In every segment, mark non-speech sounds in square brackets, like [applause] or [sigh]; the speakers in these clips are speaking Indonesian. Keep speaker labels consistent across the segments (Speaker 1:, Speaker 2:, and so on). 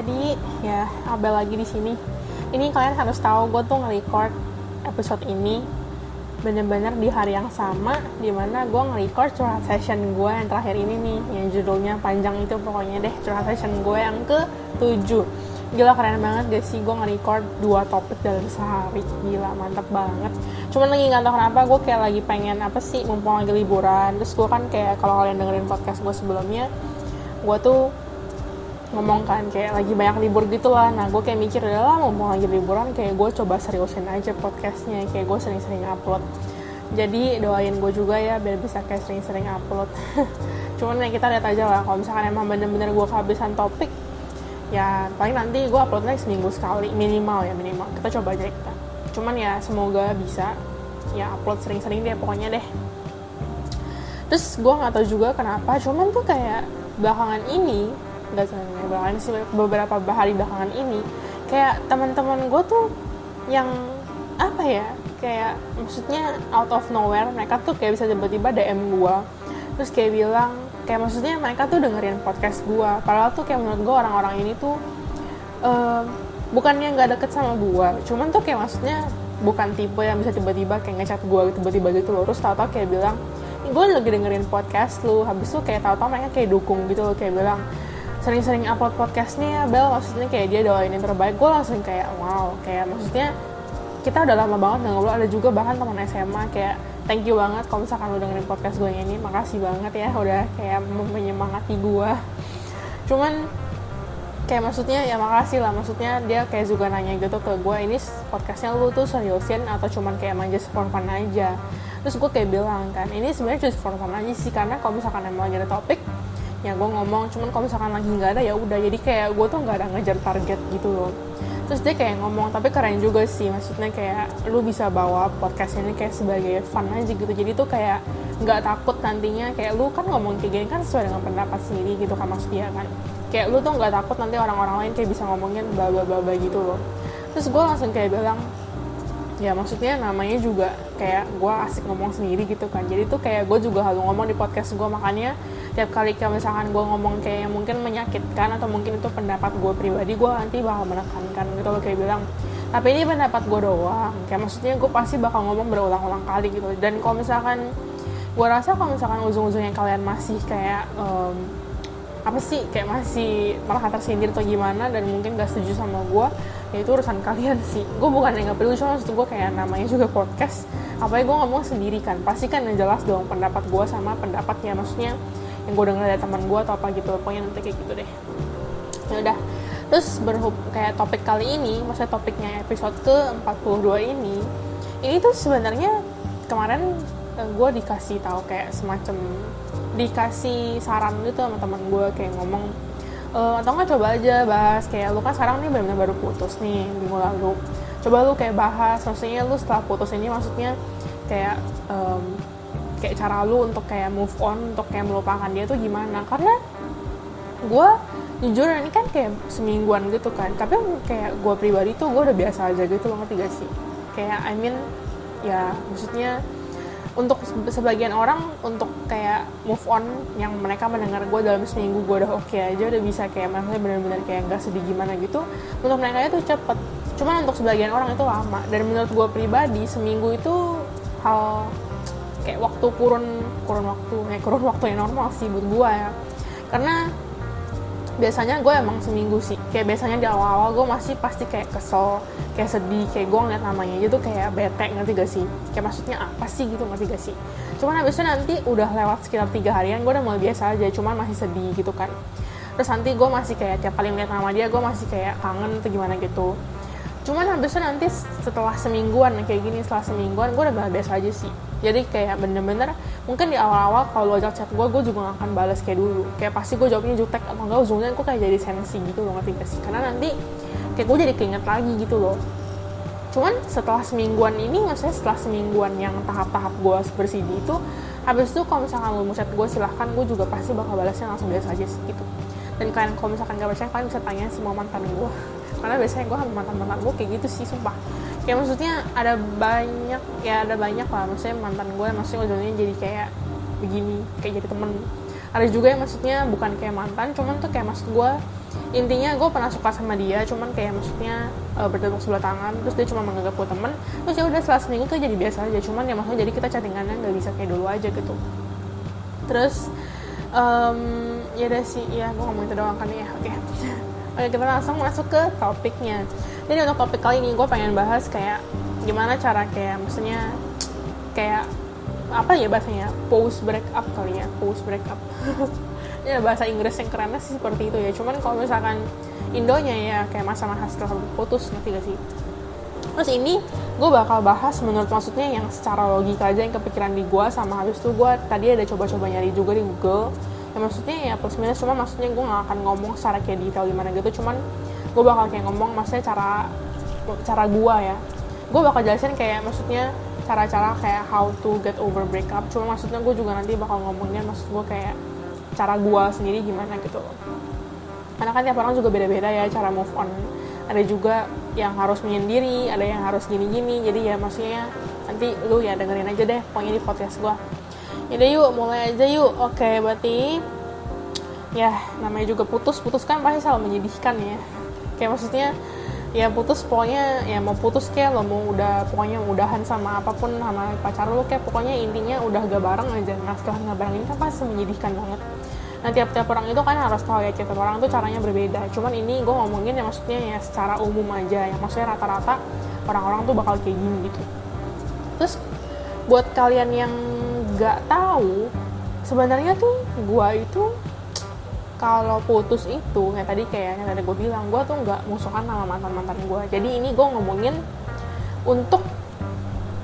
Speaker 1: jadi ya Abel lagi di sini. Ini kalian harus tahu gue tuh nge-record episode ini bener-bener di hari yang sama di mana gue nge-record curhat session gue yang terakhir ini nih yang judulnya panjang itu pokoknya deh curhat session gue yang ke 7 gila keren banget gak sih? Gue nge-record dua topik dalam sehari. Gila mantep banget. Cuman lagi nggak tahu kenapa gue kayak lagi pengen apa sih mumpung lagi liburan. Terus gue kan kayak kalau kalian dengerin podcast gue sebelumnya gue tuh ngomong kan kayak lagi banyak libur gitu lah nah gue kayak mikir udah lah mau lagi liburan kayak gue coba seriusin aja podcastnya kayak gue sering-sering upload. Jadi doain gue juga ya biar bisa kayak sering-sering upload. [laughs] Cuman ya kita lihat aja lah kalau misalkan emang bener-bener gue kehabisan topik ya paling nanti gue upload lagi seminggu sekali minimal ya minimal. Kita coba aja kita. Cuman ya semoga bisa ya upload sering-sering deh pokoknya deh. Terus gue nggak tahu juga kenapa cuman tuh kayak belakangan ini nggak sebenarnya belakangan beberapa hari belakangan ini kayak teman-teman gue tuh yang apa ya kayak maksudnya out of nowhere mereka tuh kayak bisa tiba-tiba DM gue terus kayak bilang kayak maksudnya mereka tuh dengerin podcast gue padahal tuh kayak menurut gue orang-orang ini tuh uh, bukannya nggak deket sama gue cuman tuh kayak maksudnya bukan tipe yang bisa tiba-tiba kayak ngechat gue tiba-tiba gitu loh terus tau-tau kayak bilang gue lagi dengerin podcast lu. Habis tuh kayak tau-tau mereka kayak dukung gitu loh kayak bilang sering-sering upload podcast nih ya Bel. Maksudnya kayak dia doain yang terbaik. Gue langsung kayak wow kayak maksudnya kita udah lama banget nggak ngobrol. Ada juga bahkan teman SMA kayak thank you banget kalau misalkan lu dengerin podcast gue ini. Makasih banget ya udah kayak menyemangati gue cuman kayak maksudnya ya makasih lah. Maksudnya dia kayak juga nanya gitu ke gue ini podcastnya lu tuh seriusin atau cuman kayak manja fun aja? Terus gue kayak bilang kan ini sebenarnya just for aja sih. Karena kalau misalkan emang ada topik ya gue ngomong cuman kalau misalkan lagi nggak ada ya udah. Jadi kayak gue tuh nggak ada ngejar target gitu loh. Terus dia kayak ngomong tapi keren juga sih. Maksudnya kayak lu bisa bawa podcast ini kayak sebagai fun aja gitu. Jadi tuh kayak nggak takut nantinya kayak lu kan ngomong kayak gini kan sesuai dengan pendapat sendiri gitu kan maksud dia kan. Kayak lu tuh nggak takut nanti orang-orang lain kayak bisa ngomongin bla gitu loh. Terus gue langsung kayak bilang ya maksudnya namanya juga kayak gue asik ngomong sendiri gitu kan. Jadi tuh kayak gue juga harus ngomong di podcast gue makanya tiap kali kalau misalkan gue ngomong kayak mungkin menyakitkan atau mungkin itu pendapat gue pribadi gue nanti bakal menekankan gitu loh kayak bilang tapi ini pendapat gue doang. Kayak maksudnya gue pasti bakal ngomong berulang-ulang kali gitu. Dan kalau misalkan gue rasa kalau misalkan ujung-ujungnya kalian masih kayak um, apa sih kayak masih merasa tersindir atau gimana dan mungkin gak setuju sama gue ya itu urusan kalian sih. Gue bukan yang gak perlu cuma maksud gue kayak namanya juga podcast. Apalagi gue ngomong sendiri kan. Pasti kan yang jelas dong pendapat gue sama pendapatnya. Maksudnya yang gue denger dari teman gue atau apa gitu. Pokoknya nanti kayak gitu deh. Ya udah. Terus berhub kayak topik kali ini maksudnya topiknya episode ke 42 ini ini tuh sebenarnya kemarin eh, gue dikasih tahu kayak semacam dikasih saran gitu sama teman gue kayak ngomong e, atau nggak coba aja bahas. Kayak lu kan sekarang nih benar-benar baru putus nih minggu lalu. Coba lu kayak bahas maksudnya lu setelah putus ini maksudnya kayak um, kayak cara lu untuk kayak move on untuk kayak melupakan dia tuh gimana? Karena gue jujur ini kan kayak semingguan gitu kan. Tapi kayak gue pribadi tuh gue udah biasa aja gitu loh gak sih? Kayak I mean ya maksudnya untuk sebagian orang untuk kayak move on yang mereka mendengar gue dalam seminggu gue udah oke okay aja udah bisa kayak maksudnya benar-benar kayak nggak sedih gimana gitu untuk mereka itu cepet. Cuman untuk sebagian orang itu lama. Dan menurut gue pribadi seminggu itu hal kayak waktu kurun kurun waktu kayak kurun waktu yang normal sih buat gue ya. Karena biasanya gue emang seminggu sih. Kayak biasanya di awal-awal gue masih pasti kayak kesel kayak sedih kayak gue ngeliat namanya aja tuh kayak bete ngerti gak sih? Kayak maksudnya apa sih gitu ngerti gak sih? Cuman habis itu nanti udah lewat sekitar tiga harian gue udah mulai biasa aja cuman masih sedih gitu kan. Terus nanti gue masih kayak tiap kali ngeliat nama dia gue masih kayak kangen atau gimana gitu. Cuman habis itu nanti setelah semingguan kayak gini setelah semingguan gue udah biasa aja sih jadi kayak bener-bener mungkin di awal-awal kalau ajak chat gue gue juga gak akan balas kayak dulu. Kayak pasti gue jawabnya jutek atau enggak ujungnya gue kayak jadi sensi gitu loh ngerti gak sih? Karena nanti kayak gue jadi keinget lagi gitu loh. Cuman setelah semingguan ini maksudnya setelah semingguan yang tahap-tahap gue bersih itu habis itu kalau misalkan lo mau chat gue silahkan. Gue juga pasti bakal balasnya langsung biasa aja sih gitu. Dan kalian kalau misalkan gak percaya kalian bisa tanya semua mantan gue karena biasanya gue sama mantan-mantan gue kayak gitu sih sumpah kayak maksudnya ada banyak ya ada banyak lah. Maksudnya mantan gue maksudnya ujungnya jadi kayak begini kayak jadi temen. Ada juga yang maksudnya bukan kayak mantan cuman tuh kayak maksud gue intinya gue pernah suka sama dia cuman kayak maksudnya uh, bertepuk sebelah tangan terus dia cuma menganggap gue temen. Terus ya udah setelah seminggu tuh jadi biasa aja. Cuman ya maksudnya jadi kita chattingannya nggak bisa kayak dulu aja gitu. Terus um, ya udah sih ya gue ngomong itu doang kan ya oke. okay. [laughs] oke kita langsung masuk ke topiknya. Jadi untuk topik kali ini gue pengen bahas kayak gimana cara kayak maksudnya kayak apa ya bahasanya? Post break up kali ya post break up [laughs] ya bahasa Inggris yang kerennya sih seperti itu ya. Cuman kalau misalkan Indonya ya kayak masa-masa setelah putus ngerti gak sih? Terus ini gue bakal bahas menurut maksudnya yang secara logika aja yang kepikiran di gue sama habis itu gue tadi ada coba-coba nyari juga di Google maksudnya ya plus minus cuma maksudnya gue gak akan ngomong secara kayak detail gimana gitu. Cuman gue bakal kayak ngomong maksudnya cara cara gue ya. Gue bakal jelasin kayak maksudnya cara-cara kayak how to get over breakup. Cuma maksudnya gue juga nanti bakal ngomongnya maksud gue kayak cara gue sendiri gimana gitu. Karena kan tiap orang juga beda-beda ya cara move on. Ada juga yang harus menyendiri ada yang harus gini-gini. Jadi ya maksudnya nanti lu ya dengerin aja deh pokoknya di podcast gue Yaudah yuk mulai aja yuk. Oke berarti ya namanya juga putus. Putus kan pasti selalu menyedihkan ya. Kayak maksudnya ya putus pokoknya ya mau putus kayak lo mau udah pokoknya udahan sama apa pun sama pacar lo kayak pokoknya intinya udah gak bareng aja. Nah setelah gak bareng ini kan pasti menyedihkan banget. Nah tiap-tiap orang itu kan harus tahu ya tiap orang tuh caranya berbeda. Cuman ini gue ngomongin ya maksudnya ya secara umum aja. Ya maksudnya rata-rata orang-orang tuh bakal kayak gini gitu. Terus buat kalian yang gak tahu sebenarnya tuh gue itu kalau putus itu kayak tadi kayak yang tadi gue bilang gue tuh nggak musuhan sama mantan mantan gue jadi ini gue ngomongin untuk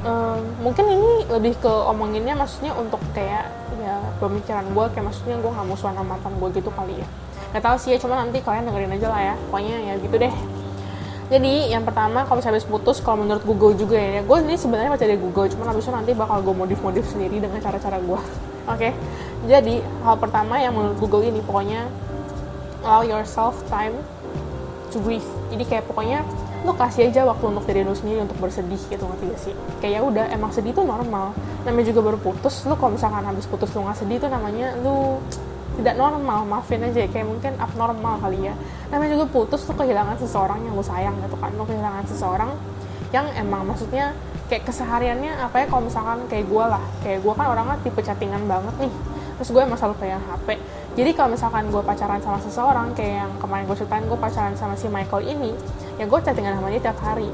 Speaker 1: um, mungkin ini lebih ke omonginnya maksudnya untuk kayak ya pemikiran gue kayak maksudnya gue nggak musuhan sama mantan gue gitu kali ya. Nggak tahu sih ya cuma nanti kalian dengerin aja lah ya pokoknya ya gitu deh jadi yang pertama kalau misalnya habis putus kalau menurut Google juga ya gue ini sebenarnya baca dari Google cuma habis itu nanti bakal gue modif modif sendiri dengan cara-cara gue [laughs] oke? Okay? jadi hal pertama yang menurut Google ini pokoknya allow yourself time to breathe. Jadi kayak pokoknya lo kasih aja waktu untuk diri lo sendiri untuk bersedih gitu ngerti gak sih? Kayak ya udah emang sedih tuh normal. Namanya juga baru putus lo kalau misalkan habis putus lo nggak sedih tuh namanya lo tidak normal maafin aja kayak mungkin abnormal kali ya. Namanya juga putus tuh kehilangan seseorang yang lo sayang gitu kan. Lo kehilangan seseorang yang emang maksudnya kayak kesehariannya apa ya kalau misalkan kayak gue lah. Kayak gue kan orangnya tipe chattingan banget nih. Terus gue emang selalu kayak HP jadi kalau misalkan gue pacaran sama seseorang kayak yang kemarin gue ceritain gue pacaran sama si Michael ini ya gue chattingan sama dia tiap hari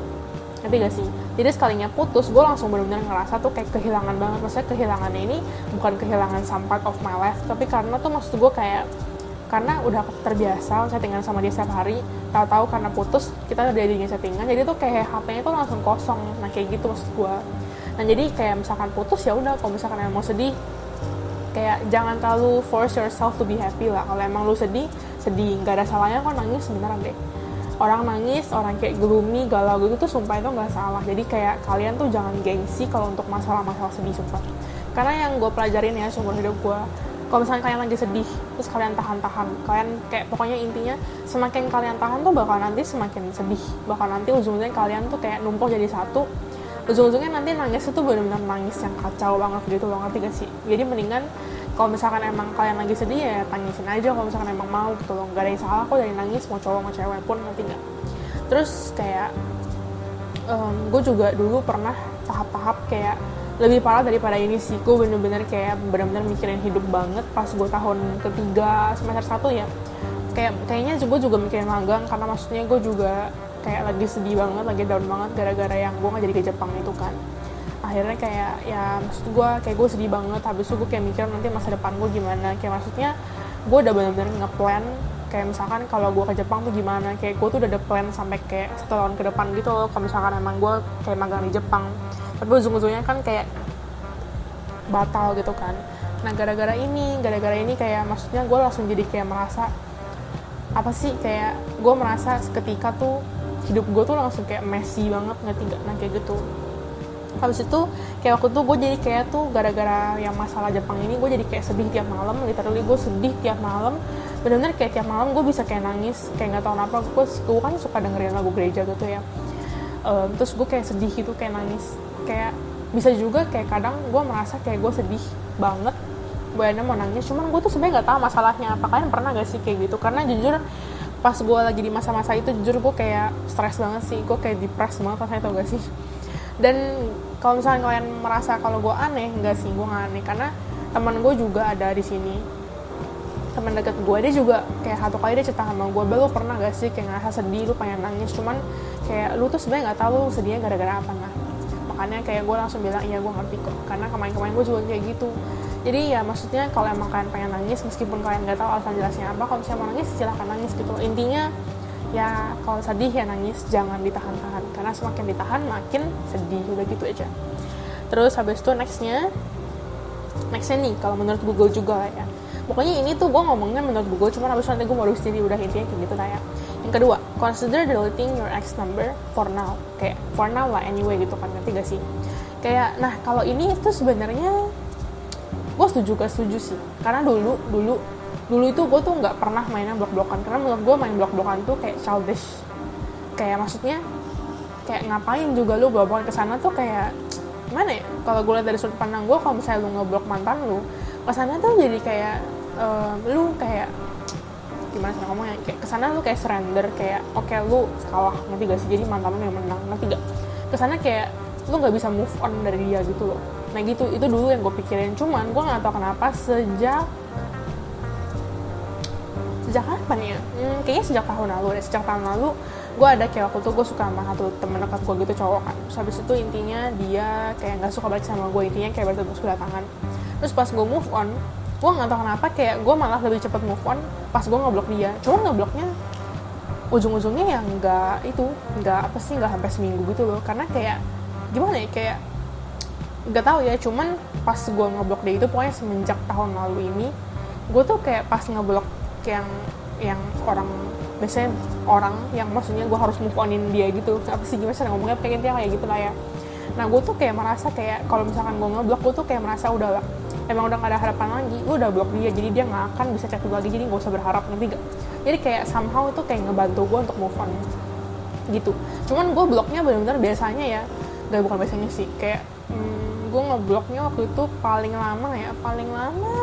Speaker 1: ngerti gak sih? Jadi sekalinya putus gue langsung benar-benar ngerasa tuh kayak kehilangan banget. Maksudnya kehilangannya ini bukan kehilangan some part of my life tapi karena tuh maksud gue kayak karena udah terbiasa chattingan sama dia setiap hari tahu-tahu karena putus kita udah jadinya chattingan jadi tuh kayak HP-nya tuh langsung kosong. Nah kayak gitu maksud gue nah jadi kayak misalkan putus ya udah kalau misalkan emang mau sedih kayak jangan terlalu force yourself to be happy lah. Kalau emang lu sedih sedih. Nggak ada salahnya kok nangis beneran deh orang nangis orang kayak gloomy galau gitu tuh sumpah itu nggak salah. Jadi kayak kalian tuh jangan gengsi kalau untuk masalah-masalah sedih sumpah. Karena yang gue pelajarin ya seumur hidup gue kalau misalnya kalian lagi sedih terus kalian tahan-tahan. Kalian kayak pokoknya intinya semakin kalian tahan tuh bakal nanti semakin sedih. Bakal nanti ujung-ujungnya kalian tuh kayak numpuk jadi satu. Ujung-ujungnya nanti nangis itu benar-benar nangis yang kacau banget gitu loh ngerti gak sih? Jadi mendingan kalau misalkan emang kalian lagi sedih ya tangisin aja. Kalau misalkan emang mau gitu loh. Gak ada yang salah kok dari nangis mau cowok mau cewek pun nanti nggak. Terus kayak um, gue juga dulu pernah tahap-tahap kayak lebih parah daripada ini sih. Gue bener-bener kayak bener-bener mikirin hidup banget pas gue tahun ketiga semester satu ya. Kayak kayaknya gue juga mikirin magang karena maksudnya gue juga kayak lagi sedih banget lagi down banget gara-gara yang gue nggak jadi ke Jepang itu kan akhirnya kayak ya maksud gue kayak gue sedih banget. Habis itu gue kayak mikir nanti masa depan gue gimana. Kayak maksudnya gue udah bener-bener ngeplan kayak misalkan kalau gue ke Jepang tuh gimana. Kayak gue tuh udah ada plan sampai kayak satu tahun ke depan gitu loh. Kalau misalkan emang gue kayak magang di Jepang. Tapi ujung-ujungnya kan kayak batal gitu kan. Nah gara-gara ini gara-gara ini kayak maksudnya gue langsung jadi kayak merasa apa sih kayak gue merasa seketika tuh hidup gue tuh langsung kayak messy banget ngerti gak nah kayak gitu habis itu kayak waktu itu gue jadi kayak tuh gara-gara yang masalah Jepang ini gue jadi kayak sedih tiap malam literally gue sedih tiap malam. Bener-bener kayak tiap malam gue bisa kayak nangis kayak nggak tahu kenapa. Gue gue kan suka dengerin lagu gereja gitu ya. Um, terus gue kayak sedih gitu kayak nangis. Kayak bisa juga kayak kadang gue merasa kayak gue sedih banget Bu Ena mau nangis. Cuman gue tuh sebenarnya nggak tahu masalahnya apa. Kalian pernah gak sih kayak gitu? Karena jujur pas gue lagi di masa-masa itu jujur gue kayak stres banget sih. Gue kayak depres banget pas tau gak sih dan kalau misalnya kalian merasa kalau gue aneh nggak sih gue aneh. Karena teman gue juga ada di sini. Teman deket gue dia juga kayak satu kali dia cerita sama gue lu pernah gak sih kayak ngerasa sedih lu pengen nangis? Cuman kayak lu tuh sebenarnya nggak tahu lu sedihnya gara-gara apa nah. Makanya kayak gue langsung bilang iya gue ngerti kok. Karena kemarin-kemarin gue juga kayak gitu. Jadi ya maksudnya kalau emang kalian pengen nangis meskipun kalian nggak tahu alasan jelasnya apa kalau misalnya mau nangis silahkan nangis gitu. Intinya ya kalau sedih ya nangis jangan ditahan-tahan. Karena semakin ditahan makin sedih udah gitu aja. Terus habis itu nextnya nextnya nih kalau menurut Google juga lah ya. Pokoknya ini tuh gue ngomongnya menurut Google cuma habis nanti gue mau jadi udah intinya kayak gitu lah ya. Yang kedua consider deleting your ex number for now. Kayak for now lah anyway gitu kan nanti gak sih? Kayak nah kalau ini itu sebenarnya gue setuju gak setuju sih. Karena dulu dulu dulu itu gue tuh nggak pernah mainnya blok-blokan karena menurut gue main blok-blokan tuh kayak childish. Kayak maksudnya kayak ngapain juga lu bawa-bawa ke sana tuh kayak gimana ya? Kalau gue lihat dari sudut pandang gue kalau misalnya lu ngeblok mantan lu ke sana tuh jadi kayak um, lu kayak gimana sih ngomongnya? Kayak ke sana lu kayak surrender kayak oke okay, lu kalah nanti gak sih? Jadi mantan lu yang menang nanti gak? Ke sana kayak lu nggak bisa move on dari dia gitu loh. Nah gitu itu dulu yang gue pikirin. Cuman gue nggak tahu kenapa sejak sejak kapan ya? Hmm, kayaknya sejak tahun lalu deh. Sejak tahun lalu gue ada kayak waktu itu gue suka sama satu temen dekat gue gitu cowok kan. Terus habis itu intinya dia kayak nggak suka balik sama gue intinya kayak sebelah tangan terus pas gue move on gue nggak tahu kenapa kayak gue malah lebih cepet move on pas gue ngeblok dia. Cuma ngebloknya ujung-ujungnya yang nggak itu nggak apa sih nggak sampai seminggu gitu loh. Karena kayak gimana ya kayak nggak tahu ya. Cuman pas gue ngeblok dia itu pokoknya semenjak tahun lalu ini gue tuh kayak pas ngeblok yang yang orang biasanya orang yang maksudnya gue harus move onin dia gitu. Apa sih gimana ngomongnya? Pengen dia kayak gitu lah ya. Nah gue tuh kayak merasa kayak kalau misalkan gue ngeblok gue tuh kayak merasa udah emang udah gak ada harapan lagi gue udah blok dia jadi dia nggak akan bisa chat lagi jadi gak usah berharap nanti gak jadi kayak somehow itu kayak ngebantu gue untuk move on gitu. Cuman gue bloknya benar-benar biasanya ya gak bukan biasanya sih kayak hmm, gue ngebloknya waktu itu paling lama ya paling lama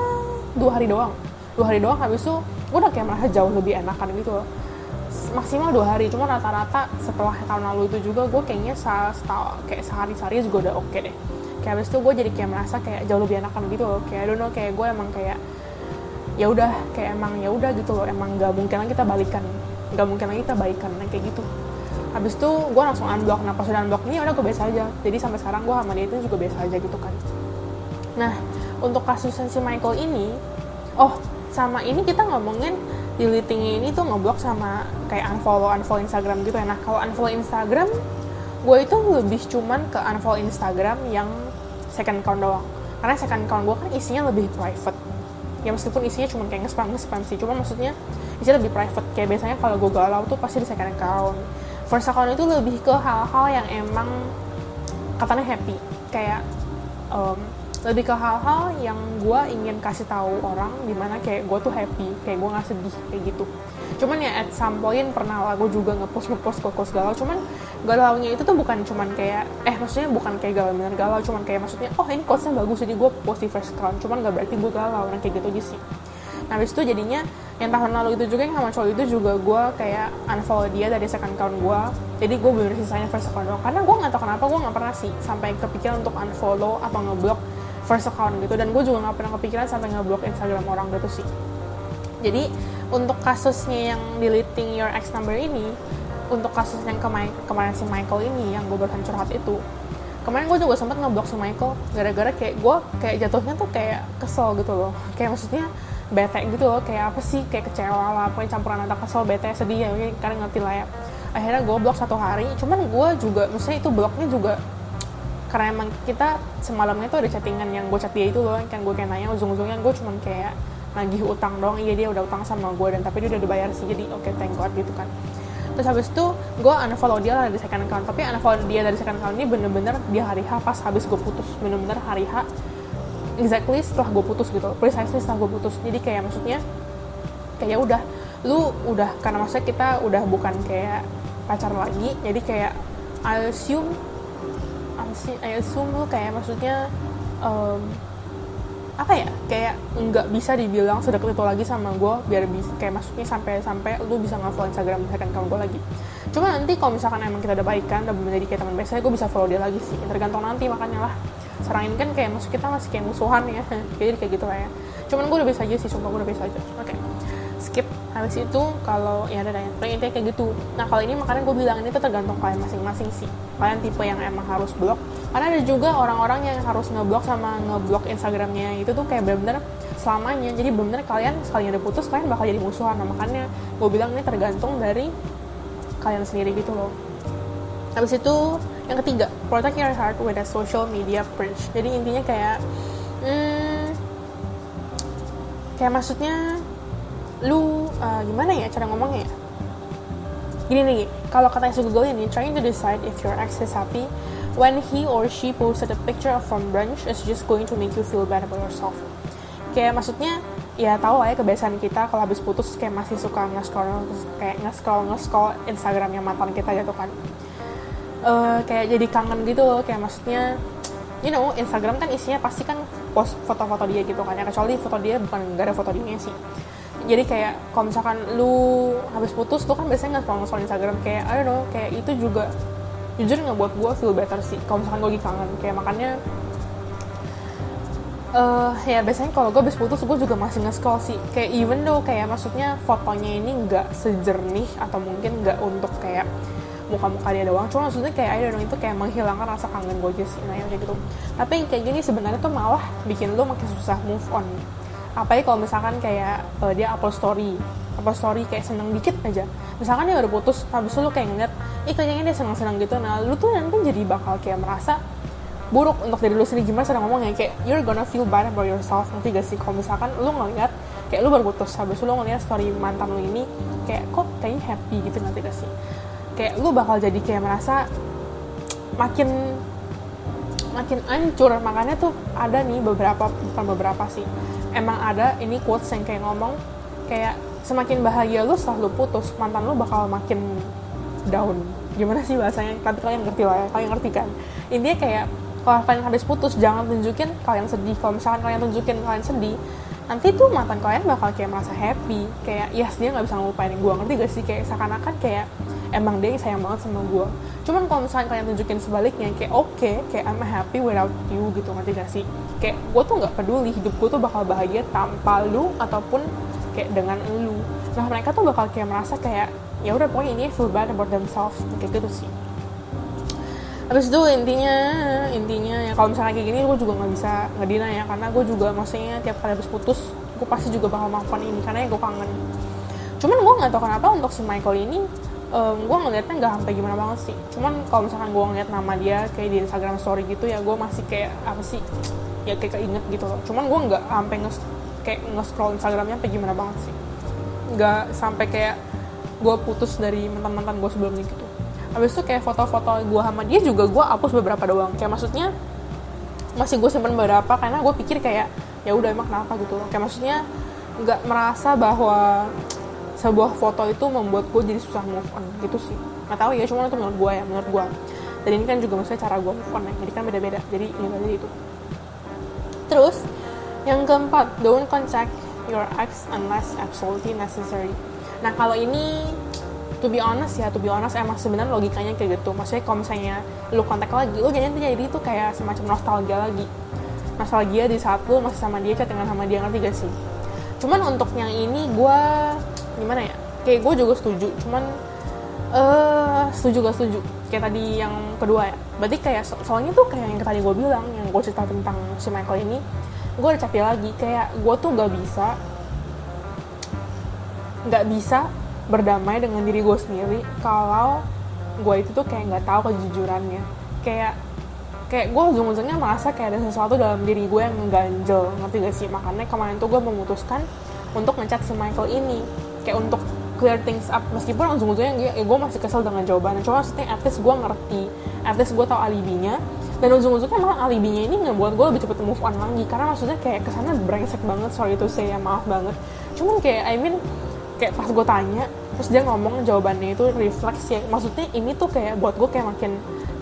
Speaker 1: dua hari doang. Dua hari doang habis itu gue udah kayak merasa jauh lebih enakan gitu loh. Maksimal dua hari cuma rata-rata setelah tahun lalu itu juga gue kayaknya setahu kayak sehari sehari juga udah oke okay deh. Kayak habis itu gue jadi kayak merasa kayak jauh lebih enakan gitu loh. Kayak I don't kayak gue emang kayak ya udah kayak emang ya udah gitu loh. Emang gak mungkin lagi kita balikan gak mungkin lagi kita balikan nah, kayak gitu. Habis itu gue langsung unblock. Nah pas udah unblock ini ya udah gue biasa aja. Jadi sampai sekarang gue sama dia itu juga biasa aja gitu kan. Nah untuk kasus si Michael ini oh sama ini kita ngomongin deleting ini tuh ngeblok sama kayak unfollow unfollow Instagram gitu ya. Nah kalau unfollow Instagram gue itu lebih cuman ke unfollow Instagram yang second account doang. Karena second account gue kan isinya lebih private. Ya meskipun isinya cuma kayak nge-spam nge-spam sih. Cuma maksudnya isinya lebih private. Kayak biasanya kalau gue galau tuh pasti di second account. First account itu lebih ke hal-hal yang emang katanya happy. Kayak um, lebih ke hal-hal yang gue ingin kasih tahu orang di mana kayak gue tuh happy kayak gue nggak sedih kayak gitu. Cuman ya at some point pernah lah gue juga ngepost ngepost kok galau. Cuman galaunya itu tuh bukan cuman kayak eh maksudnya bukan kayak galau bener galau. Cuman kayak maksudnya oh ini quotesnya bagus jadi gue post di first account. Cuman gak berarti gue galau nah kayak gitu aja sih. Nah habis itu jadinya yang tahun lalu itu juga yang sama cowok itu juga gue kayak unfollow dia dari second account gue jadi gue bener sisanya first account doang. Karena gue nggak tahu kenapa gue nggak pernah sih sampai kepikiran untuk unfollow atau ngeblok first account gitu. Dan gue juga nggak pernah kepikiran sampai ngeblok Instagram orang gitu sih. Jadi untuk kasusnya yang deleting your ex number ini untuk kasus yang kemarin kemarin si Michael ini yang gue barusan curhat itu kemarin gue juga sempat ngeblok si Michael gara-gara kayak gue kayak jatuhnya tuh kayak kesel gitu loh. Kayak maksudnya bete gitu loh kayak apa sih kayak kecewa lah pokoknya campuran antara kesel bete sedih ya kalian ngerti lah ya. Akhirnya gue blok satu hari cuman gue juga maksudnya itu bloknya juga karena emang kita semalamnya tuh ada chattingan yang gue chat dia itu loh kan gue kayak nanya ujung-ujungnya gue cuman kayak nagih utang dong iya dia udah utang sama gue dan tapi dia udah dibayar sih jadi oke okay, thank god gitu kan. Terus habis itu gue unfollow dia lah dari second account tapi unfollow dia dari second account ini bener-bener di hari H pas habis gue putus bener-bener hari H exactly setelah gue putus gitu precisely setelah gue putus. Jadi kayak maksudnya kayak udah lu udah karena maksudnya kita udah bukan kayak pacar lagi jadi kayak I assume I assume lu kayak maksudnya um, apa ya kayak nggak bisa dibilang sedekat itu lagi sama gue biar bisa kayak maksudnya sampai sampai lu bisa nggak follow Instagram misalkan kamu gue lagi. Cuma nanti kalau misalkan emang kita udah baikan udah menjadi kayak teman biasa gue bisa follow dia lagi sih tergantung nanti makanya lah. Sekarang ini kan kayak maksud kita masih kayak musuhan ya [laughs] jadi kayak gitu lah ya. Cuman gue udah biasa aja sih sumpah gue udah biasa aja. Oke. okay. Skip. Habis itu kalau ya ada yang intinya kayak gitu. Nah kalau ini makanya gue bilang ini tuh tergantung kalian masing-masing sih. Kalian tipe yang emang harus blok. Karena ada juga orang-orang yang harus ngeblok sama ngeblok Instagramnya. Itu tuh kayak bener-bener selamanya. Jadi bener-bener kalian sekali ada putus kalian bakal jadi musuhan. Nah makanya gue bilang ini tergantung dari kalian sendiri gitu loh. Habis itu yang ketiga protect your heart with a social media purge jadi intinya kayak hmm, kayak maksudnya lu uh, gimana ya cara ngomongnya ya? Gini nih kalau kata Google ini trying to decide if your ex is happy when he or she posted a picture from brunch is just going to make you feel bad about yourself. Kayak maksudnya ya tau lah ya kebiasaan kita kalau habis putus kayak masih suka nge-scroll kayak nge-scroll nge-scroll Instagramnya mantan kita gitu kan. Uh, kayak jadi kangen gitu loh kayak maksudnya you know Instagram kan isinya pasti kan post foto-foto dia gitu kan ya kecuali foto dia bukan gak ada foto dia sih jadi kayak kalau misalkan lu habis putus tuh kan biasanya nggak scroll scroll Instagram. Kayak I don't know kayak itu juga jujur nggak buat gue feel better sih kalau misalkan gue lagi kangen. Kayak makanya uh, ya biasanya kalau gue habis putus gue juga masih nge-scroll sih. Kayak even though kayak maksudnya fotonya ini nggak sejernih atau mungkin nggak untuk kayak muka-muka dia doang. Cuma maksudnya kayak don't know itu kayak menghilangkan rasa kangen gue aja sih. Nah ya kayak gitu. Tapi kayak gini sebenarnya tuh malah bikin lo makin susah move on apalagi kalau misalkan kayak uh, dia upload story upload story kayak seneng dikit aja. Misalkan dia udah putus habis itu lo kayak ngeliat ih kayaknya dia seneng-seneng gitu. Nah lu tuh nanti jadi bakal kayak merasa buruk untuk diri lu sendiri. Gimana sedang ngomongnya? Kayak you're gonna feel bad about yourself. Nanti gak sih? Kalau misalkan lu ngeliat kayak lu baru putus habis itu lu ngeliat story mantan lu ini kayak kok kayaknya happy gitu? Nanti gak sih? Kayak lu bakal jadi kayak merasa makin makin ancur. Makanya tuh ada nih beberapa bukan beberapa sih emang ada ini quotes yang kayak ngomong kayak semakin bahagia lu setelah lu putus mantan lu bakal makin down. Gimana sih bahasanya? Tapi kalian ngerti lah ya kalian ngerti kan? Intinya kayak kalau kalian habis putus jangan tunjukin kalian sedih. Kalau misalkan kalian tunjukin kalian sedih nanti tuh mantan kalian bakal kayak merasa happy. Kayak yes dia nggak bisa ngelupain. Gue ngerti gak sih? Kayak seakan-akan kayak emang dia sayang banget sama gue cuman kalau misalnya kalian tunjukin sebaliknya kayak oke okay, kayak I'm happy without you gitu ngerti gak sih? Kayak gue tuh nggak peduli hidup gue tuh bakal bahagia tanpa lu ataupun kayak dengan lu. Nah mereka tuh bakal kayak merasa kayak ya udah pokoknya ini feel bad about themselves kayak gitu sih. Habis itu intinya intinya ya kalau misalnya kayak gini gue juga nggak bisa ngedina ya karena gue juga maksudnya tiap kali habis putus gue pasti juga bakal melakukan ini karena ya gue kangen. Cuman gue nggak tahu kenapa untuk si Michael ini um, gue ngeliatnya nggak sampai gimana banget sih. Cuman kalau misalkan gue ngeliat nama dia kayak di Instagram story gitu ya gue masih kayak apa sih ya kayak keinget gitu loh. Cuman gue nggak sampai nge kayak nge-scroll Instagramnya sampai gimana banget sih. Nggak sampai kayak gue putus dari mantan-mantan gue sebelumnya gitu. Habis itu kayak foto-foto gue sama dia juga gue hapus beberapa doang. Kayak maksudnya masih gue simpen beberapa karena gue pikir kayak ya udah emang kenapa? gitu kayak maksudnya nggak merasa bahwa sebuah foto itu membuat gue jadi susah move on. Gitu sih. Nggak tahu ya cuma itu menurut gue ya menurut gue dan ini kan juga maksudnya cara gue move on ya jadi kan beda-beda. Jadi ini aja itu. Terus yang keempat don't contact your ex unless absolutely necessary. Nah kalau ini to be honest ya to be honest emang sebenarnya logikanya kayak gitu. Maksudnya kalau misalnya lu kontak lagi lu jadi jadi itu kayak semacam nostalgia lagi. Nostalgia di saat lu masih sama dia chattingan sama dia ngerti gak sih? Cuman untuk yang ini gue gimana ya? Kayak gue juga setuju cuman eh uh, setuju gak setuju? Kayak tadi yang kedua ya. Berarti kayak so soalnya tuh kayak yang tadi gue bilang yang gue cerita tentang si Michael ini gue udah capek lagi. Kayak gue tuh gak bisa nggak bisa berdamai dengan diri gue sendiri kalau gue itu tuh kayak nggak tahu kejujurannya. Kayak kayak gue ujung-ujungnya merasa kayak ada sesuatu dalam diri gue yang ganjel ngerti gak sih? Makanya kemarin tuh gue memutuskan untuk ngechat si Michael ini kayak untuk clear things up. Meskipun ujung-ujungnya ya, gue masih kesel dengan jawabannya. Cuma maksudnya at least gue ngerti. At least gue tahu alibinya. Dan ujung-ujungnya malah alibinya ini nggak buat gue lebih cepet move on lagi. Karena maksudnya kayak ke sana brengsek banget sorry itu saya maaf banget. Cuman kayak I mean kayak pas gue tanya terus dia ngomong jawabannya itu refleks ya. Maksudnya ini tuh kayak buat gue kayak makin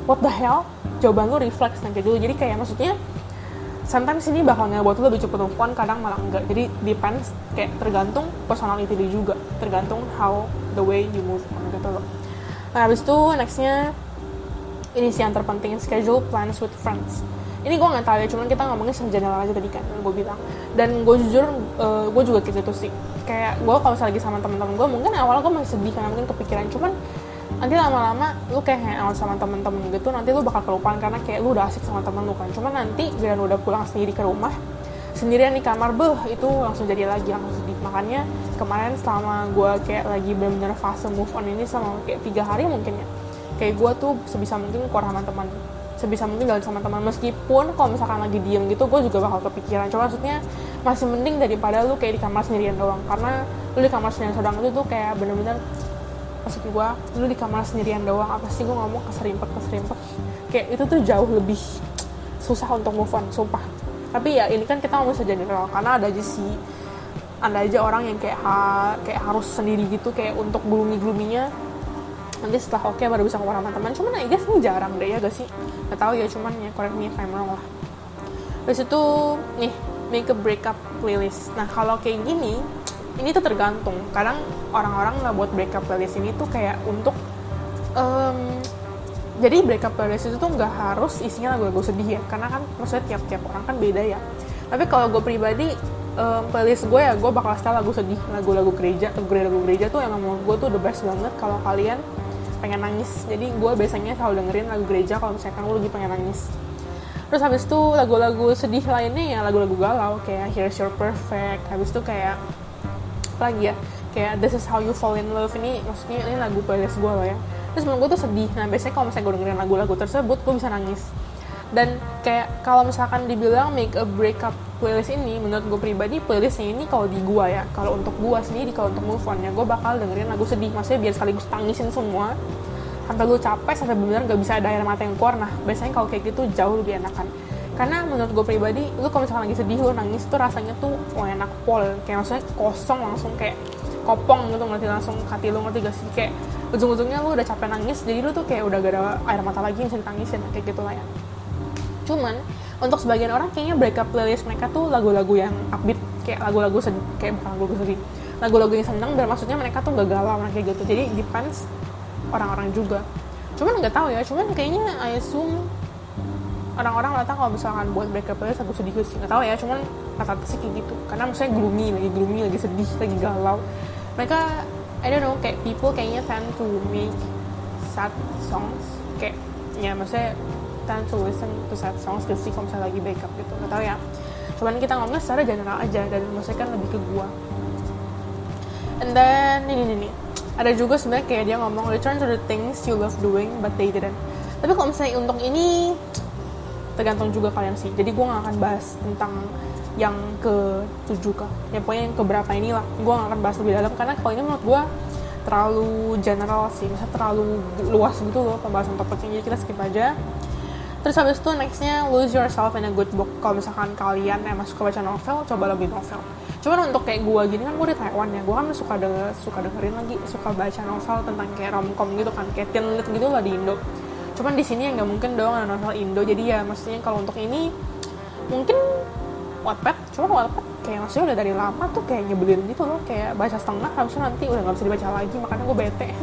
Speaker 1: what the hell? Jawaban lu refleks kayak gitu. Jadi kayak maksudnya sometimes ini bakal ngebuat lo lebih cepet move on kadang malah enggak. Jadi depends kayak tergantung personality dia juga. Tergantung how the way you move on gitu loh. Nah habis itu nextnya ini sih yang terpenting schedule plans with friends. Ini gue nggak tahu ya cuman kita ngomongin secara aja tadi kan gue bilang. Dan gue jujur uh, gue juga gitu sih. Kayak gue kalau misalnya lagi sama temen-temen gue mungkin awalnya gue masih sedih karena mungkin kepikiran. Cuman nanti lama-lama lu kayak hangout sama temen-temen gitu nanti lu bakal kelupaan karena kayak lu udah asik sama temen lu kan. Cuman nanti lu udah pulang sendiri ke rumah sendirian di kamar beh itu langsung jadi lagi langsung sedih. Makanya kemarin selama gue kayak lagi bener-bener fase move on ini sama kayak tiga hari mungkin ya kayak gue tuh sebisa mungkin keluar sama teman sebisa mungkin jalan sama teman meskipun kalau misalkan lagi diem gitu gue juga bakal kepikiran. Cuma maksudnya masih mending daripada lu kayak di kamar sendirian doang. Karena lu di kamar sendirian sedang itu tuh kayak bener-bener maksud gue lu di kamar sendirian doang apa sih gue ngomong keserimpet keserimpet. Kayak itu tuh jauh lebih susah untuk move on sumpah. Tapi ya ini kan kita ngomong saja general karena ada aja sih. Ada aja orang yang kayak ha, kayak harus sendiri gitu kayak untuk gloomy gloominya nanti setelah oke okay, baru bisa keluar sama teman. Cuman I guess ini jarang deh ya gak sih? Gak tau ya cuman ya correct me if I'm wrong lah. Terus itu nih make a breakup playlist. Nah kalau kayak gini ini tuh tergantung. Kadang orang-orang nggak buat breakup playlist ini tuh kayak untuk um, jadi breakup playlist itu tuh nggak harus isinya lagu-lagu sedih ya. Karena kan maksudnya tiap-tiap orang kan beda ya. Tapi kalau gue pribadi um, playlist gue ya gue bakal setel lagu sedih. Lagu-lagu gereja lagu-lagu gereja tuh emang menurut gue tuh the best banget kalau kalian pengen nangis. Jadi gue biasanya selalu dengerin lagu gereja kalau misalkan gue lagi pengen nangis. Terus habis itu lagu-lagu sedih lainnya ya lagu-lagu galau kayak Here's Your Perfect. Habis itu kayak lagi ya kayak This Is How You Fall in Love. Ini maksudnya ini lagu playlist gue loh ya. Terus menurut gue tuh sedih. Nah biasanya kalau misalnya gue dengerin lagu-lagu tersebut gue bisa nangis. Dan kayak kalau misalkan dibilang make a breakup playlist ini menurut gue pribadi playlistnya ini kalau di gue ya kalau untuk gue sendiri kalau untuk move on ya gue bakal dengerin lagu sedih. Maksudnya biar sekaligus tangisin semua. Sampai gue capek sampai benar gak bisa ada air mata yang keluar. Nah biasanya kalau kayak gitu jauh lebih enakan karena menurut gue pribadi lu kalau misalkan lagi sedih lu nangis tuh rasanya tuh oh enak pol. Kayak maksudnya kosong langsung kayak kopong gitu ngerti langsung hati lu ngerti gak sih? Kayak ujung-ujungnya lu udah capek nangis jadi lu tuh kayak udah gak ada air mata lagi yang bisa ditangisin kayak gitu lah ya. Cuman untuk sebagian orang kayaknya breakup playlist mereka tuh lagu-lagu yang upbeat kayak lagu-lagu sedih kayak bukan lagu sedih lagu-lagu yang seneng dan maksudnya mereka tuh gak galau kayak gitu. Jadi depends orang-orang juga. Cuman nggak tahu ya cuman kayaknya I assume orang-orang rata kalau misalkan buat breakup playlist aku sedih sih. Nggak tahu ya cuman rata-rata sih kayak gitu. Karena maksudnya gloomy lagi gloomy lagi sedih lagi galau. Mereka I don't know kayak people kayaknya tend to make sad songs. Kayak ya maksudnya tend to listen to sad songs ke sih kalau misalnya lagi breakup gitu. Nggak tahu ya. Cuman kita ngomongnya secara general aja dan maksudnya kan lebih ke gua. And then ini nih ada juga sebenarnya kayak dia ngomong return to the things you love doing but they didn't. Tapi kalau misalnya untuk ini tergantung juga kalian sih. Jadi gue gak akan bahas tentang yang ke. Tujuh kah ya pokoknya yang keberapa inilah. Gue gak akan bahas lebih dalam karena kalau ini menurut gue terlalu general sih. Misalnya terlalu luas gitu loh pembahasan topiknya. Jadi kita skip aja. Terus habis itu nextnya lose yourself in a good book. Kalau misalkan kalian emang suka baca novel coba lebih novel. Cuman untuk kayak gue gini kan gue di Taiwan ya. Gue kan suka denger, suka dengerin lagi suka baca novel tentang kayak romcom gitu kan. Kayak teen lit gitu lah di Indo cuman di sini ya nggak mungkin dong novel Indo. Jadi ya maksudnya kalau untuk ini mungkin Wattpad. Cuma Wattpad kayak maksudnya udah dari lama tuh kayak nyebelin gitu loh. Kayak baca setengah harusnya nanti udah nggak bisa dibaca lagi makanya gue bete. [laughs]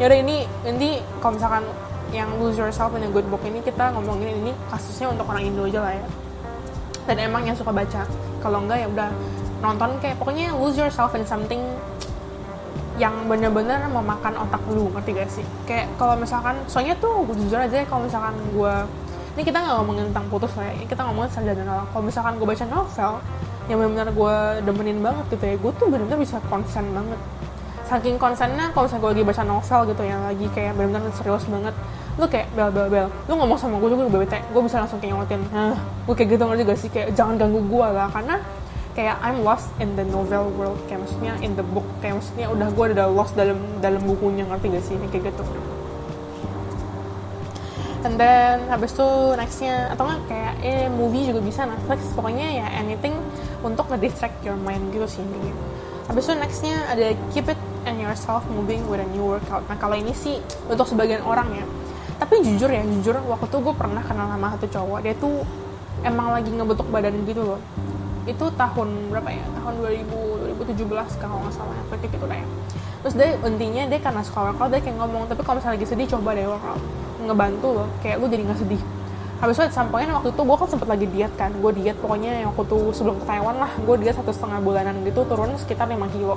Speaker 1: Ya udah ini nanti kalau misalkan yang lose yourself in a good book ini kita ngomongin ini kasusnya untuk orang Indo aja lah ya. Dan emang yang suka baca. Kalau enggak ya udah nonton kayak pokoknya lose yourself in something yang bener-bener memakan otak lu ngerti gak sih? Kayak kalau misalkan soalnya tuh gue jujur aja kalau misalkan gue ini kita nggak ngomongin tentang putus lah ya kita ngomongin secara general. Kalau misalkan gue baca novel yang benar-benar gue demenin banget gitu ya gue tuh benar-benar bisa konsen banget. Saking konsennya kalau misalnya gue lagi baca novel gitu ya lagi kayak benar-benar serius banget lu kayak bel bel bel lu ngomong sama gue juga gue bete gue bisa langsung kayak ngotin nah gue kayak gitu ngerti gak sih? Kayak jangan ganggu gue lah karena kayak I'm lost in the novel world kayak maksudnya in the book kayak maksudnya udah gue udah lost dalam dalam bukunya ngerti gak sih? Kayak gitu. And then habis itu nextnya atau nggak kayak eh movie juga bisa Netflix pokoknya ya anything untuk nge-distract your mind gitu sih ini habis itu nextnya ada keep it and yourself moving with a new workout. Nah kalau ini sih untuk sebagian orang ya. Tapi jujur ya jujur waktu tuh gue pernah kenal sama satu cowok dia tuh emang lagi ngebentuk badan gitu loh itu tahun berapa ya? Tahun 2000 2017 kalau nggak salah. Kayak gitu deh terus dia intinya dia karena suka workout dia kayak ngomong tapi kalau misalnya lagi sedih coba deh workout. Ngebantu loh. Kayak lu jadi nggak sedih. Habis itu sampainya waktu itu gue kan sempet lagi diet kan. Gue diet pokoknya yang waktu itu sebelum ke Taiwan lah. Gue diet satu setengah bulanan gitu turun sekitar 5 kilo.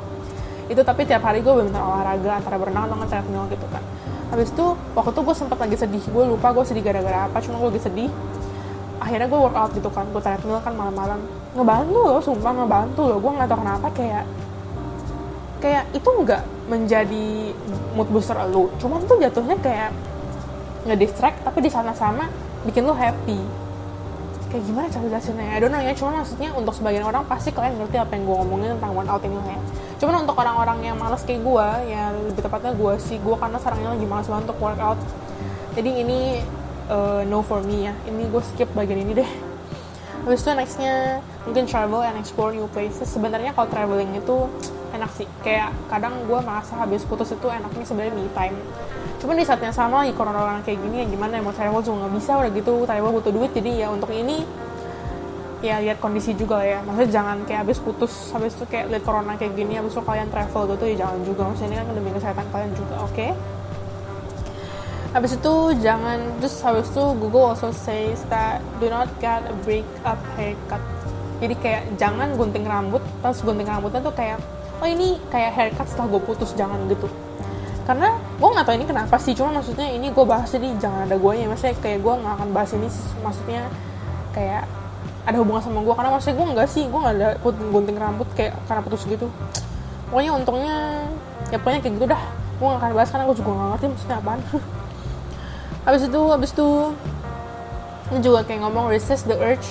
Speaker 1: Itu tapi tiap hari gue bener olahraga antara berenang atau treadmill gitu kan. Habis itu waktu itu gue sempet lagi sedih. Gue lupa gue sedih gara-gara apa cuma gue lagi sedih. Akhirnya gue workout gitu kan. Gue treadmill kan malam-malam ngebantu loh sumpah ngebantu loh gue nggak tahu kenapa kayak kayak itu nggak menjadi mood booster lo cuman tuh jatuhnya kayak ngedistract tapi di sana sama bikin lo happy kayak gimana cara jelasinnya ya? Don't know ya, cuma maksudnya untuk sebagian orang pasti kalian ngerti apa yang gue ngomongin tentang workout ini ya. Cuman untuk orang-orang yang males kayak gue, ya lebih tepatnya gue sih, gue karena sekarang lagi males banget untuk workout. Jadi ini uh, no for me ya, ini gue skip bagian ini deh. Habis itu nextnya mungkin travel and explore new places. Sebenarnya kalau traveling itu enak sih, kayak kadang gue merasa habis putus itu enaknya sebenarnya me time. Cuman di saat yang sama lagi corona orang kayak gini ya gimana? Mau travel juga nggak bisa udah gitu travel butuh duit. Jadi ya untuk ini ya lihat kondisi juga ya. Maksudnya jangan kayak habis putus habis itu kayak lihat corona kayak gini habis itu kalian travel gitu ya jangan juga. Maksudnya ini kan demi kesehatan kalian juga oke? Okay? habis itu jangan terus habis itu Google also says that do not get a break up haircut jadi kayak jangan gunting rambut terus gunting rambutnya tuh kayak oh ini kayak haircut setelah gue putus jangan gitu. Karena gue nggak tahu ini kenapa sih cuma maksudnya ini gue bahas jadi jangan ada gue ya maksudnya kayak gue nggak akan bahas ini maksudnya kayak ada hubungan sama gue karena maksudnya gue nggak sih gue nggak ada gunting rambut kayak karena putus gitu. Pokoknya untungnya ya pokoknya kayak gitu dah. Gue gak akan bahas karena gue juga gak ngerti maksudnya apaan. [laughs] Habis itu habis itu ini juga kayak ngomong resist the urge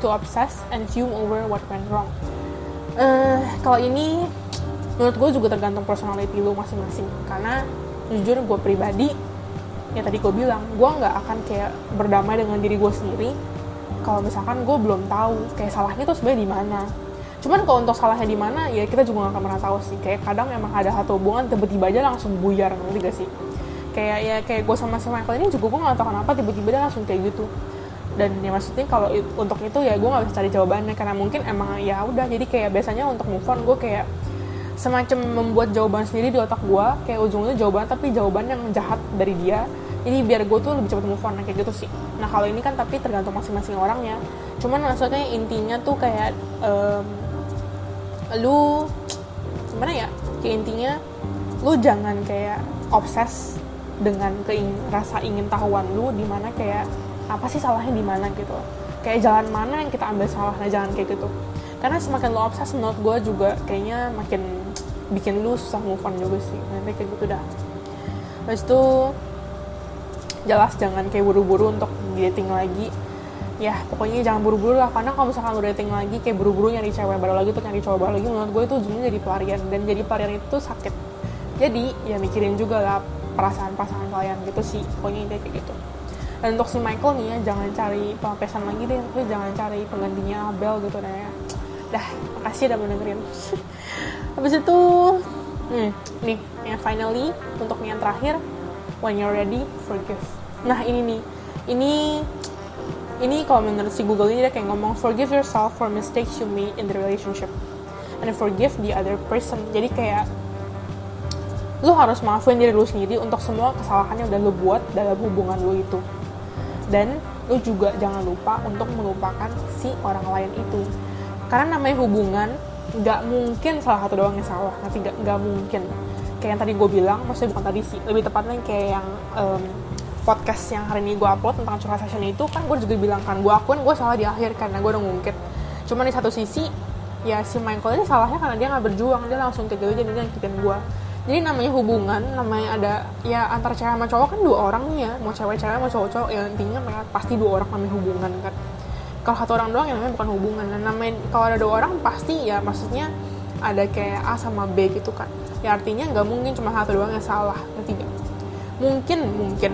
Speaker 1: to obsess and fume over what went wrong. Uh, kalau ini menurut gue juga tergantung personality lu masing-masing. Karena jujur gue pribadi ya tadi gue bilang gue nggak akan kayak berdamai dengan diri gue sendiri. Kalau misalkan gue belum tahu kayak salahnya tuh sebenarnya di mana. Cuman kalau untuk salahnya di mana ya kita juga gak akan pernah tahu sih. Kayak kadang emang ada satu hubungan tiba-tiba aja langsung buyar ngerti gak sih? Kayak ya kayak gue sama si Michael ini juga gue gak tahu kenapa tiba-tiba dia langsung kayak gitu dan ya maksudnya kalau untuk itu ya gue nggak bisa cari jawabannya karena mungkin emang ya udah jadi kayak biasanya untuk move on gue kayak semacam membuat jawaban sendiri di otak gue kayak ujungnya jawaban tapi jawaban yang jahat dari dia. Jadi biar gue tuh lebih cepat move on kayak gitu sih. Nah kalau ini kan tapi tergantung masing-masing orang ya cuman maksudnya intinya tuh kayak um, lu gimana ya kayak intinya lu jangan kayak obses dengan keing rasa ingin tahuan lu di mana kayak apa sih salahnya di mana gitu. Kayak jalan mana yang kita ambil salahnya jangan kayak gitu. Karena semakin lo obses menurut gue juga kayaknya makin bikin lu susah move on juga sih. Nanti kayak gitu dah. Terus itu jelas jangan kayak buru-buru untuk dating lagi. Ya pokoknya jangan buru-buru lah. Karena kalau misalkan lu dating lagi kayak buru-buru nyari cewek baru lagi tuh nyari cowok baru lagi menurut gue itu ujungnya jadi pelarian. Dan jadi pelarian itu sakit. Jadi ya mikirin juga lah perasaan pasangan kalian gitu sih. Pokoknya kayak gitu dan untuk si Michael nih ya jangan cari pelampiasan lagi deh. Tapi jangan cari penggantinya Abel gitu deh ya dah makasih udah mendengarin [laughs] habis itu hmm, nih yang finally untuk yang terakhir when you're ready forgive. Nah ini nih. Ini ini kalau menurut si Google ini dia kayak ngomong forgive yourself for mistakes you made in the relationship and forgive the other person. Jadi kayak lu harus maafin diri lu sendiri untuk semua kesalahan yang udah lu buat dalam hubungan lu itu dan lu juga jangan lupa untuk melupakan si orang lain itu. Karena namanya hubungan nggak mungkin salah satu doang yang salah. Nanti nggak nggak mungkin. Kayak yang tadi gue bilang maksudnya bukan tadi sih lebih tepatnya kayak yang um, podcast yang hari ini gue upload tentang curhat session itu kan gue juga bilang kan gue akuin gue salah di akhir karena gue udah ngungkit. Cuma di satu sisi ya si Michael ini salahnya karena dia nggak berjuang dia langsung kayak gitu jadi dia ngikutin gue jadi namanya hubungan namanya ada ya antar cewek sama cowok kan dua orang nih ya. Mau cewek-cewek mau cowok-cowok ya intinya mereka pasti dua orang namanya hubungan kan. Kalau satu orang doang yang namanya bukan hubungan. Dan namanya kalau ada dua orang pasti ya maksudnya ada kayak A sama B gitu kan. Ya artinya nggak mungkin cuma satu doang yang salah ketiga mungkin mungkin.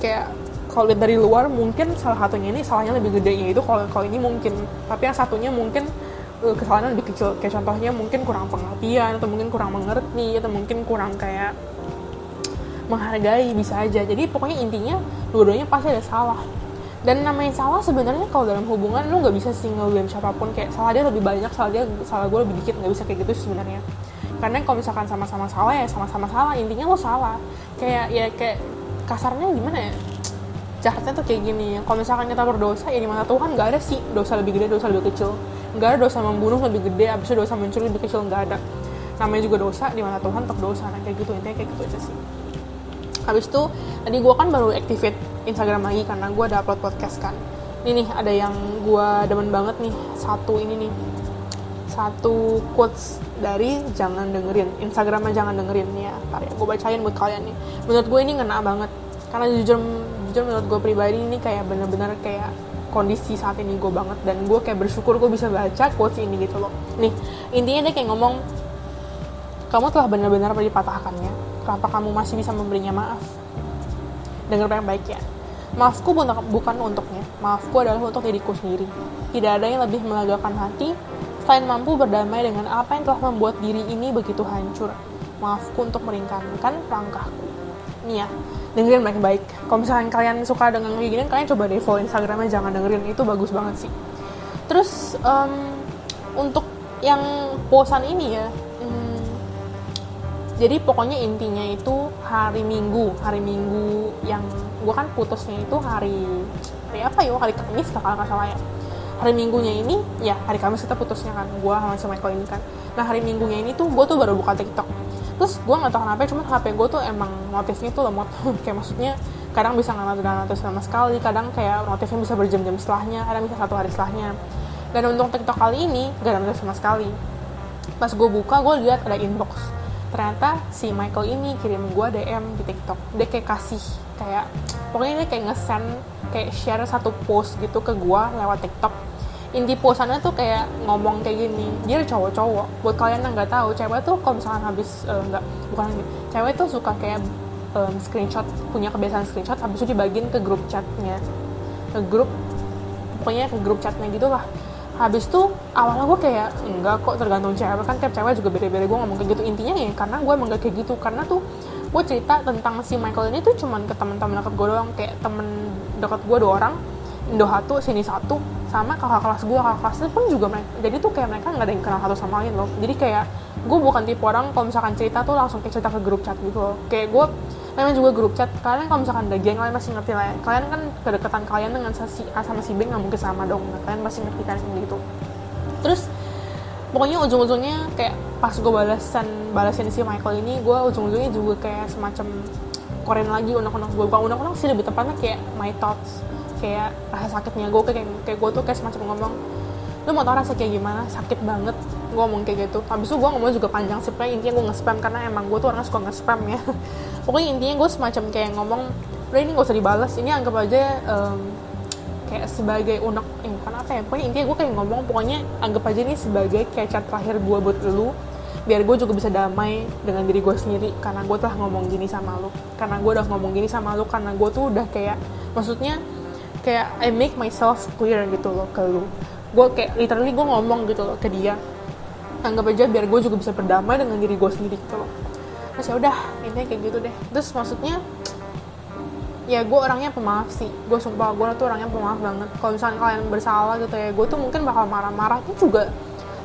Speaker 1: Kayak kalau lihat dari luar mungkin salah satunya ini salahnya lebih gede itu kalau kalau ini mungkin. Tapi yang satunya mungkin uh, kesalahannya lebih kecil kayak contohnya mungkin kurang pengertian atau mungkin kurang mengerti atau mungkin kurang kayak menghargai bisa aja. Jadi pokoknya intinya dua-duanya pasti ada salah. Dan namanya salah sebenarnya kalau dalam hubungan lu nggak bisa sih ngeblame siapa pun. Kayak salah dia lebih banyak salah dia salah gue lebih dikit nggak bisa kayak gitu sebenarnya. Karena kalau misalkan sama-sama salah ya sama-sama salah. Intinya lo salah. Kayak ya kayak kasarnya gimana ya? Jahatnya tuh kayak gini. Kalau misalkan kita berdosa ya di mata Tuhan nggak ada sih. Dosa lebih gede dosa lebih kecil nggak ada dosa membunuh lebih gede abis itu dosa mencuri lebih kecil nggak ada. Namanya juga dosa di mata Tuhan tetap dosa nah kayak gitu intinya kayak gitu aja sih. Habis itu tadi gue kan baru activate Instagram lagi karena gue ada upload podcast kan. Ini nih ada yang gue demen banget nih satu ini nih. Satu quotes dari jangan dengerin Instagramnya jangan dengerin ya. Ntar ya gue bacain buat kalian nih. Menurut gue ini ngena banget karena jujur jujur menurut gue pribadi ini kayak bener-bener kayak kondisi saat ini gue banget dan gue kayak bersyukur gue bisa baca quotes ini gitu loh. Nih intinya dia kayak ngomong kamu telah benar-benar dipatahkannya kenapa kamu masih bisa memberinya maaf? Dengar baik-baik ya. Maafku bukan untuknya. Maafku adalah untuk diriku sendiri. Tidak ada yang lebih melegakan hati. Selain mampu berdamai dengan apa yang telah membuat diri ini begitu hancur. Maafku untuk meringankan langkahku. Ini ya dengerin baik-baik kalau misalkan kalian suka dengan kayak gini kalian coba deh follow instagramnya jangan dengerin. Itu bagus banget sih. Terus um, untuk yang posan ini ya jadi pokoknya intinya itu hari minggu. Hari minggu yang gue kan putusnya itu hari hari apa ya? Hari kamis kalau nggak salah ya. Hari minggunya ini ya hari kamis kita putusnya kan. Gue sama si Michael ini kan. Nah hari minggunya ini tuh gue tuh baru buka tiktok terus gue nggak tahu kenapa cuma hp gue tuh emang notifnya tuh lemot. [laughs] Kayak maksudnya kadang bisa nggak ada notif sama sekali kadang kayak notifnya bisa berjam-jam setelahnya kadang bisa satu hari setelahnya. Dan untuk tiktok kali ini gak ada notif sama sekali. Pas gue buka gue lihat ada inbox. Ternyata si Michael ini kirim gue DM di TikTok. Dia kayak kasih kayak pokoknya dia kayak nge-send kayak share satu post gitu ke gue lewat TikTok inti posannya tuh kayak ngomong kayak gini dia cowok-cowok. Buat kalian yang nggak tahu cewek tuh kalau misalkan habis uh, nggak bukan lagi cewek tuh suka kayak um, screenshot punya kebiasaan screenshot habis itu dibagiin ke grup chatnya. Ke grup pokoknya ke grup chatnya gitulah habis tuh awalnya gue kayak enggak kok tergantung cewek. Kan tiap cewek juga beda-beda gue ngomong kayak gitu. Intinya ya karena gue emang gak kayak gitu. Karena tuh gue cerita tentang si Michael ini tuh cuman ke teman-teman dekat gue doang. Kayak temen dekat gue dua orang Indo satu sini satu sama kakak kelas gue kakak kelasnya pun juga mereka jadi tuh kayak mereka nggak ada yang kenal satu sama lain loh. Jadi kayak gue bukan tipe orang kalau misalkan cerita tuh langsung kayak cerita ke grup chat gitu loh. Kayak gue namanya juga grup chat. Kalian kalau misalkan ada geng kalian masih ngerti lah ya. Kalian kan kedekatan kalian dengan si A sama si B nggak mungkin sama dong. Nah, kalian pasti ngerti kan gitu. Terus pokoknya ujung-ujungnya kayak pas gue balasan balasin si Michael ini gue ujung-ujungnya juga kayak semacam koren lagi unek-unek gue bukan unek-unek sih lebih tepatnya kayak my thoughts kayak rasa sakitnya gue kayak kayak gue tuh kayak semacam ngomong lu mau tau rasa kayak gimana? Sakit banget. Gue ngomong kayak gitu. Habis itu gue ngomong juga panjang sih. Pokoknya intinya gue nge-spam karena emang gue tuh orangnya suka nge-spam ya. [laughs] Pokoknya intinya gue semacam kayak ngomong udah ini gak usah dibalas ini anggap aja um, kayak sebagai unek eh, bukan apa ya. Pokoknya intinya gue kayak ngomong pokoknya anggap aja ini sebagai kayak chat terakhir gue buat lu biar gue juga bisa damai dengan diri gue sendiri. Karena gue telah ngomong gini sama lu. Karena gue udah ngomong gini sama lu. Karena gue tuh udah kayak maksudnya kayak I make myself clear gitu loh ke lu. Gue kayak literally gue ngomong gitu loh ke dia. Anggap aja biar gue juga bisa berdamai dengan diri gue sendiri gitu loh. Terus ya udah intinya kayak gitu deh. Terus maksudnya ya gue orangnya pemaaf sih. Gue sumpah gue tuh orangnya pemaaf banget. Kalau misalnya kalian bersalah gitu ya gue tuh mungkin bakal marah-marah. Itu juga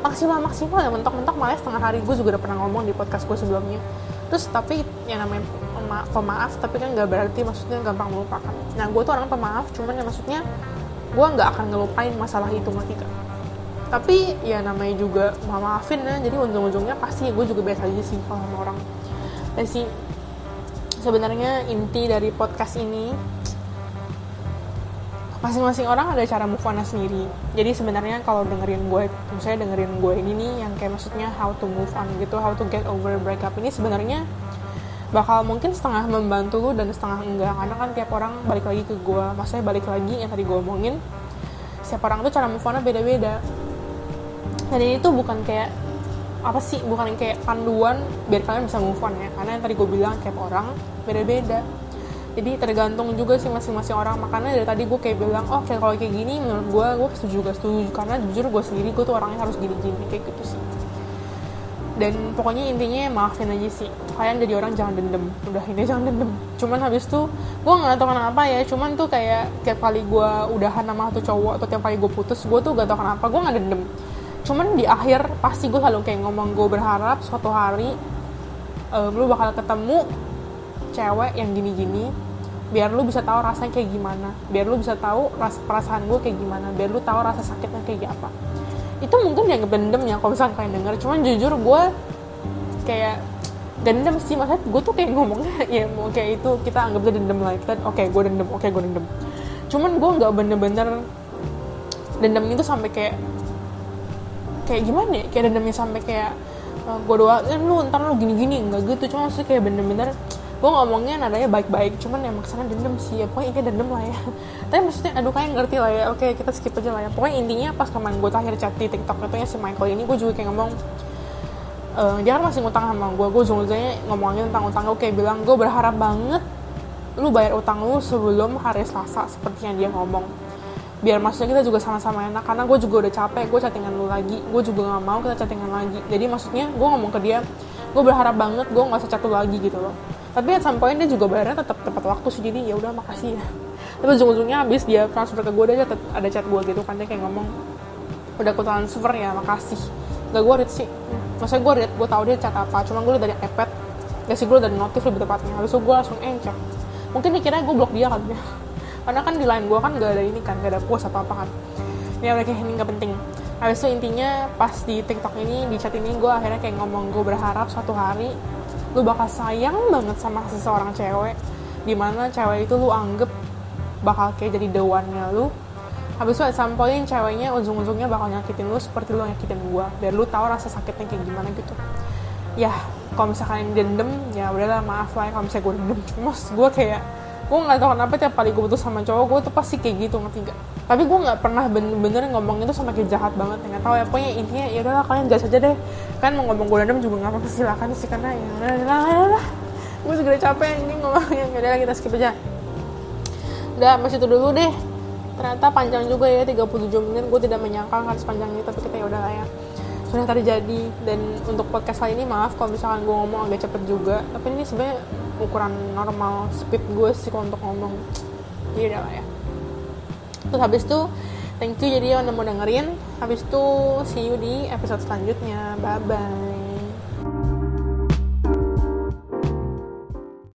Speaker 1: maksimal maksimal ya mentok-mentok malah setengah hari gue juga udah pernah ngomong di podcast gue sebelumnya. Terus tapi yang namanya pemaaf tapi kan gak berarti maksudnya gampang melupakan. Nah gue tuh orang pemaaf cuman ya maksudnya gue nggak akan ngelupain masalah itu ngerti kan tapi ya namanya juga maafin ya jadi ujung-ujungnya pasti gue juga biasa aja sih sama orang. Dan sih sebenarnya inti dari podcast ini masing-masing orang ada cara move on sendiri. Jadi sebenarnya kalau dengerin gue misalnya dengerin gue ini nih yang kayak maksudnya how to move on gitu how to get over breakup ini sebenarnya bakal mungkin setengah membantu lu dan setengah enggak. Karena kan tiap orang balik lagi ke gue maksudnya balik lagi yang tadi gue omongin. Setiap orang tuh cara move on beda-beda. Dan ini tuh bukan kayak apa sih bukan kayak panduan biar kalian bisa move on ya. Karena yang tadi gue bilang tiap orang beda-beda. Jadi tergantung juga sih masing-masing orang. Makanya dari tadi gue kayak bilang oh kayak kalau kayak gini menurut gue gue setuju gak setuju. Karena jujur gue sendiri gue tuh orangnya harus gini-gini kayak gitu sih dan pokoknya intinya maafin aja sih. Kalian jadi orang jangan dendam. Udah ini jangan dendam. Cuman habis tuh gue nggak tahu kenapa ya. Cuman tuh kayak tiap kali gue udahan sama satu cowok atau tiap kali gue putus gue tuh gak tau kenapa gue nggak dendam. Cuman di akhir pasti gue selalu kayak ngomong gue berharap suatu hari um, lu bakal ketemu cewek yang gini-gini biar lu bisa tahu rasanya kayak gimana. Biar lu bisa tahu rasa perasaan gue kayak gimana. Biar lu tahu rasa sakitnya kayak apa itu mungkin yang bendem ya kalau misalnya kalian denger. Cuman jujur gue kayak dendam sih. Maksudnya gue tuh kayak ngomongnya [laughs] ya mau kayak itu kita anggap itu dendam lah kita oke okay, gue dendam oke okay, gue dendam. Cuman gue nggak bener-bener dendam itu sampai kayak kayak gimana ya? Kayak dendamnya sampai kayak uh, gue doain lu ntar lu gini-gini. Nggak gitu. Cuma maksudnya kayak bener-bener gue ngomongnya nadanya baik-baik cuman emang ke sana dendam sih ya. Pokoknya intinya dendam lah ya. [laughs] Tapi maksudnya aduh kayak ngerti lah ya. Oke kita skip aja lah ya. Pokoknya intinya pas kemarin gue terakhir chat di tiktok itu ya si Michael ini gue juga kayak ngomong uh, dia kan masih ngutang sama gue gue ujung-ujungnya ngomongin tentang utang gue kayak bilang gue berharap banget lu bayar utang lu sebelum hari Selasa seperti yang dia ngomong. Biar maksudnya kita juga sama-sama enak karena gue juga udah capek gue chattingan lu lagi. Gue juga gak mau kita chattingan lagi. Jadi maksudnya gue ngomong ke dia gue berharap banget gue gak usah chat lu lagi gitu loh tapi at some point dia juga bayarnya tetap tepat waktu sih jadi ya udah makasih ya. Tapi ujung-ujungnya habis dia transfer ke gue dia ada chat gue gitu kan dia kayak ngomong udah aku transfer ya makasih. Gak gue read sih. Maksudnya gue read gue tau dia chat apa cuma gue dari ipad ya sih gue dari notif lebih tepatnya. Habis itu gue langsung encet mungkin dikira gue blok dia kan ya. [laughs] Karena kan di line gue kan gak ada ini kan gak ada post apa apa kan. Ya udah kayak ini gak penting. Habis itu intinya pas di tiktok ini di chat ini gue akhirnya kayak ngomong gue berharap suatu hari lu bakal sayang banget sama seseorang cewek di mana cewek itu lu anggap bakal kayak jadi one-nya lu. Habis itu sampoin ceweknya ujung-ujungnya bakal nyakitin lu seperti lu nyakitin gua biar lu tahu rasa sakitnya kayak gimana gitu. Ya kalau misalkan dendam ya udahlah maaf lah ya kalau misalnya gue dendam. Cuma gue kayak gue nggak tahu kenapa tiap kali gue putus sama cowok gue tuh pasti kayak gitu ngerti gak tapi gue nggak pernah bener-bener ngomong itu sama kayak jahat banget nggak tahu ya. Pokoknya intinya ya udahlah kalian gas aja deh. Kan mau ngomong gue dendam juga nggak apa-apa silakan sih karena ya udahlah gue udah capek ini ngomongnya. Ya udah kita skip aja. Udah masih itu dulu deh. Ternyata panjang juga ya 37 menit. Gue tidak menyangka akan sepanjang ini tapi kita ya udah lah ya. Sudah terjadi. Dan untuk podcast kali ini maaf kalau misalkan gue ngomong agak cepet juga. Tapi ini sebenarnya ukuran normal speed gue sih untuk ngomong. Jadi udah lah ya. Terus habis itu thank you jadi yang udah mau dengerin. Habis itu see you di episode selanjutnya. Bye bye